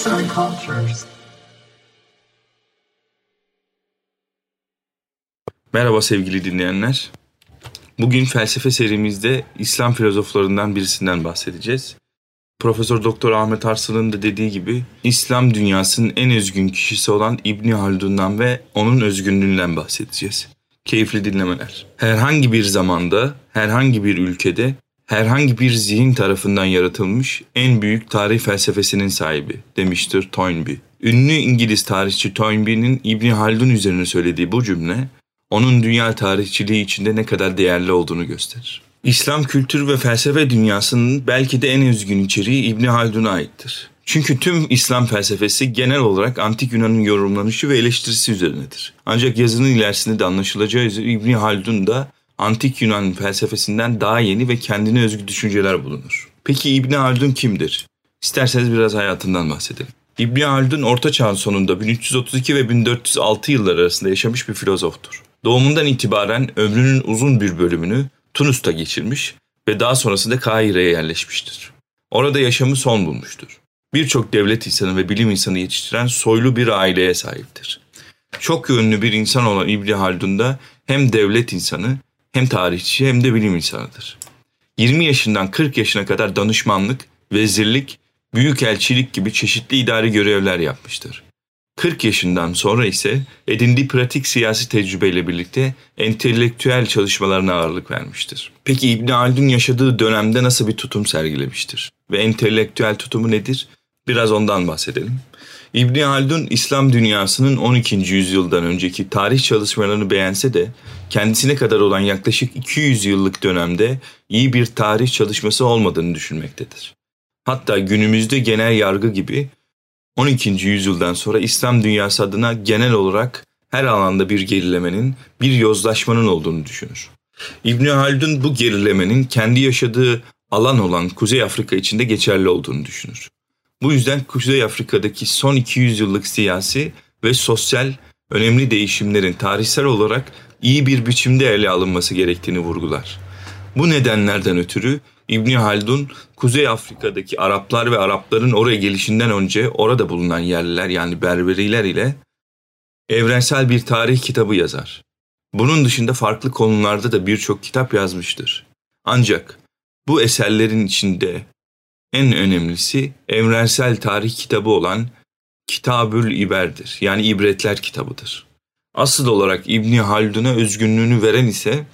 Arts and Cultures. Merhaba sevgili dinleyenler. Bugün felsefe serimizde İslam filozoflarından birisinden bahsedeceğiz. Profesör Doktor Ahmet Arslan'ın da dediği gibi İslam dünyasının en özgün kişisi olan İbni Haldun'dan ve onun özgünlüğünden bahsedeceğiz. Keyifli dinlemeler. Herhangi bir zamanda, herhangi bir ülkede, herhangi bir zihin tarafından yaratılmış en büyük tarih felsefesinin sahibi demiştir Toynbee. Ünlü İngiliz tarihçi Toynbee'nin İbni Haldun üzerine söylediği bu cümle onun dünya tarihçiliği içinde ne kadar değerli olduğunu gösterir. İslam kültür ve felsefe dünyasının belki de en özgün içeriği İbni Haldun'a aittir. Çünkü tüm İslam felsefesi genel olarak antik Yunan'ın yorumlanışı ve eleştirisi üzerinedir. Ancak yazının ilerisinde de anlaşılacağı üzere İbni Haldun da antik Yunan felsefesinden daha yeni ve kendine özgü düşünceler bulunur. Peki İbni Haldun kimdir? İsterseniz biraz hayatından bahsedelim. İbni Haldun Orta Çağ'ın sonunda 1332 ve 1406 yıllar arasında yaşamış bir filozoftur. Doğumundan itibaren ömrünün uzun bir bölümünü Tunus'ta geçirmiş ve daha sonrasında Kahire'ye yerleşmiştir. Orada yaşamı son bulmuştur. Birçok devlet insanı ve bilim insanı yetiştiren soylu bir aileye sahiptir. Çok yönlü bir insan olan İbni Haldun da hem devlet insanı hem tarihçi hem de bilim insanıdır. 20 yaşından 40 yaşına kadar danışmanlık, vezirlik, büyükelçilik gibi çeşitli idari görevler yapmıştır. 40 yaşından sonra ise edindiği pratik siyasi tecrübeyle birlikte entelektüel çalışmalarına ağırlık vermiştir. Peki İbn Haldun yaşadığı dönemde nasıl bir tutum sergilemiştir? Ve entelektüel tutumu nedir? Biraz ondan bahsedelim. İbn Haldun İslam dünyasının 12. yüzyıldan önceki tarih çalışmalarını beğense de kendisine kadar olan yaklaşık 200 yıllık dönemde iyi bir tarih çalışması olmadığını düşünmektedir. Hatta günümüzde genel yargı gibi 12. yüzyıldan sonra İslam dünyası adına genel olarak her alanda bir gerilemenin, bir yozlaşmanın olduğunu düşünür. İbn Haldun bu gerilemenin kendi yaşadığı alan olan Kuzey Afrika içinde geçerli olduğunu düşünür. Bu yüzden Kuzey Afrika'daki son 200 yıllık siyasi ve sosyal önemli değişimlerin tarihsel olarak iyi bir biçimde ele alınması gerektiğini vurgular. Bu nedenlerden ötürü İbni Haldun Kuzey Afrika'daki Araplar ve Arapların oraya gelişinden önce orada bulunan yerliler yani Berberiler ile evrensel bir tarih kitabı yazar. Bunun dışında farklı konularda da birçok kitap yazmıştır. Ancak bu eserlerin içinde en önemlisi evrensel tarih kitabı olan Kitabül İber'dir. Yani ibretler kitabıdır. Asıl olarak İbni Haldun'a özgünlüğünü veren ise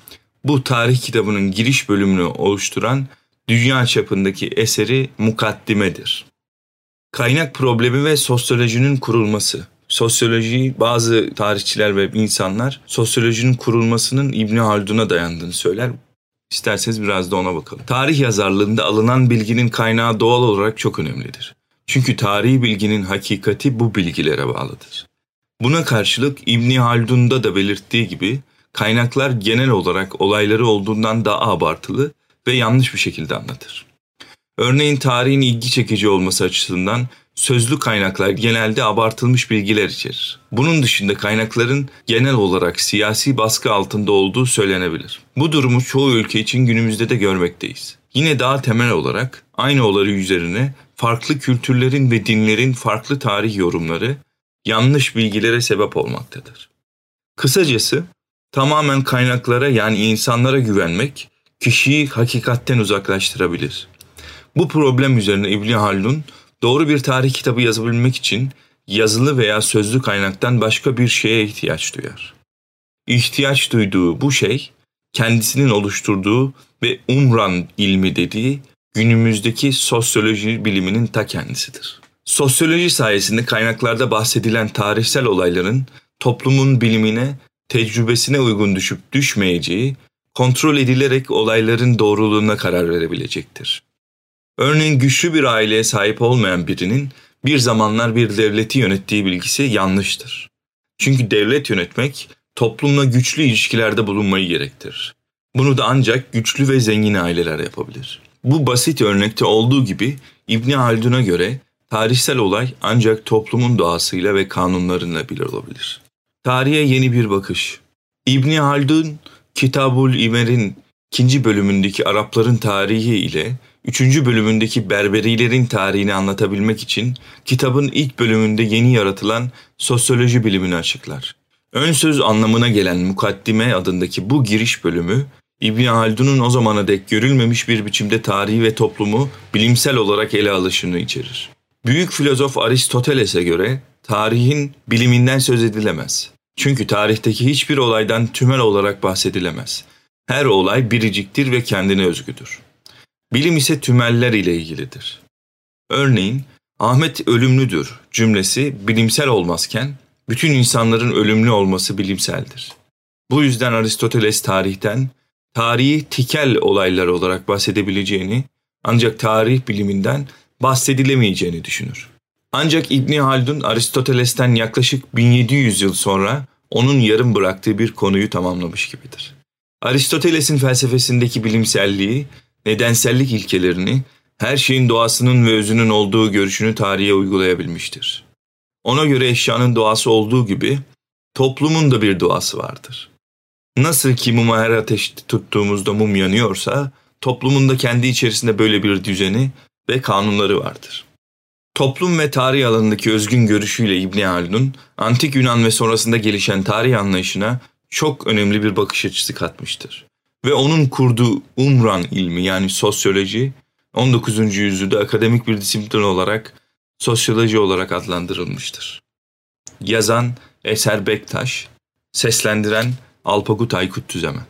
bu tarih kitabının giriş bölümünü oluşturan dünya çapındaki eseri mukaddimedir. Kaynak problemi ve sosyolojinin kurulması. Sosyolojiyi bazı tarihçiler ve insanlar sosyolojinin kurulmasının İbni Haldun'a dayandığını söyler. İsterseniz biraz da ona bakalım. Tarih yazarlığında alınan bilginin kaynağı doğal olarak çok önemlidir. Çünkü tarihi bilginin hakikati bu bilgilere bağlıdır. Buna karşılık İbni Haldun'da da belirttiği gibi kaynaklar genel olarak olayları olduğundan daha abartılı ve yanlış bir şekilde anlatır. Örneğin tarihin ilgi çekici olması açısından sözlü kaynaklar genelde abartılmış bilgiler içerir. Bunun dışında kaynakların genel olarak siyasi baskı altında olduğu söylenebilir. Bu durumu çoğu ülke için günümüzde de görmekteyiz. Yine daha temel olarak aynı olay üzerine farklı kültürlerin ve dinlerin farklı tarih yorumları yanlış bilgilere sebep olmaktadır. Kısacası tamamen kaynaklara yani insanlara güvenmek kişiyi hakikatten uzaklaştırabilir. Bu problem üzerine İbni Haldun doğru bir tarih kitabı yazabilmek için yazılı veya sözlü kaynaktan başka bir şeye ihtiyaç duyar. İhtiyaç duyduğu bu şey kendisinin oluşturduğu ve umran ilmi dediği günümüzdeki sosyoloji biliminin ta kendisidir. Sosyoloji sayesinde kaynaklarda bahsedilen tarihsel olayların toplumun bilimine, tecrübesine uygun düşüp düşmeyeceği kontrol edilerek olayların doğruluğuna karar verebilecektir. Örneğin güçlü bir aileye sahip olmayan birinin bir zamanlar bir devleti yönettiği bilgisi yanlıştır. Çünkü devlet yönetmek toplumla güçlü ilişkilerde bulunmayı gerektirir. Bunu da ancak güçlü ve zengin aileler yapabilir. Bu basit örnekte olduğu gibi İbni Haldun'a göre tarihsel olay ancak toplumun doğasıyla ve kanunlarıyla bilir olabilir. Tarihe yeni bir bakış. İbni Haldun Kitabul İmer'in ikinci bölümündeki Arapların tarihi ile üçüncü bölümündeki berberilerin tarihini anlatabilmek için kitabın ilk bölümünde yeni yaratılan sosyoloji bilimini açıklar. Ön söz anlamına gelen mukaddime adındaki bu giriş bölümü İbn Haldun'un o zamana dek görülmemiş bir biçimde tarihi ve toplumu bilimsel olarak ele alışını içerir. Büyük filozof Aristoteles'e göre tarihin biliminden söz edilemez. Çünkü tarihteki hiçbir olaydan tümel olarak bahsedilemez. Her olay biriciktir ve kendine özgüdür. Bilim ise tümeller ile ilgilidir. Örneğin Ahmet ölümlüdür cümlesi bilimsel olmazken bütün insanların ölümlü olması bilimseldir. Bu yüzden Aristoteles tarihten tarihi tikel olaylar olarak bahsedebileceğini ancak tarih biliminden bahsedilemeyeceğini düşünür. Ancak İbni Haldun Aristoteles'ten yaklaşık 1700 yıl sonra onun yarım bıraktığı bir konuyu tamamlamış gibidir. Aristoteles'in felsefesindeki bilimselliği, nedensellik ilkelerini, her şeyin doğasının ve özünün olduğu görüşünü tarihe uygulayabilmiştir. Ona göre eşyanın doğası olduğu gibi toplumun da bir doğası vardır. Nasıl ki muma her ateş tuttuğumuzda mum yanıyorsa, toplumun da kendi içerisinde böyle bir düzeni ve kanunları vardır. Toplum ve tarih alanındaki özgün görüşüyle İbni Haldun, antik Yunan ve sonrasında gelişen tarih anlayışına çok önemli bir bakış açısı katmıştır. Ve onun kurduğu Umran ilmi yani sosyoloji 19. yüzyılda akademik bir disiplin olarak sosyoloji olarak adlandırılmıştır. Yazan Eser Bektaş, seslendiren Alpagut Aykut Tüzemen.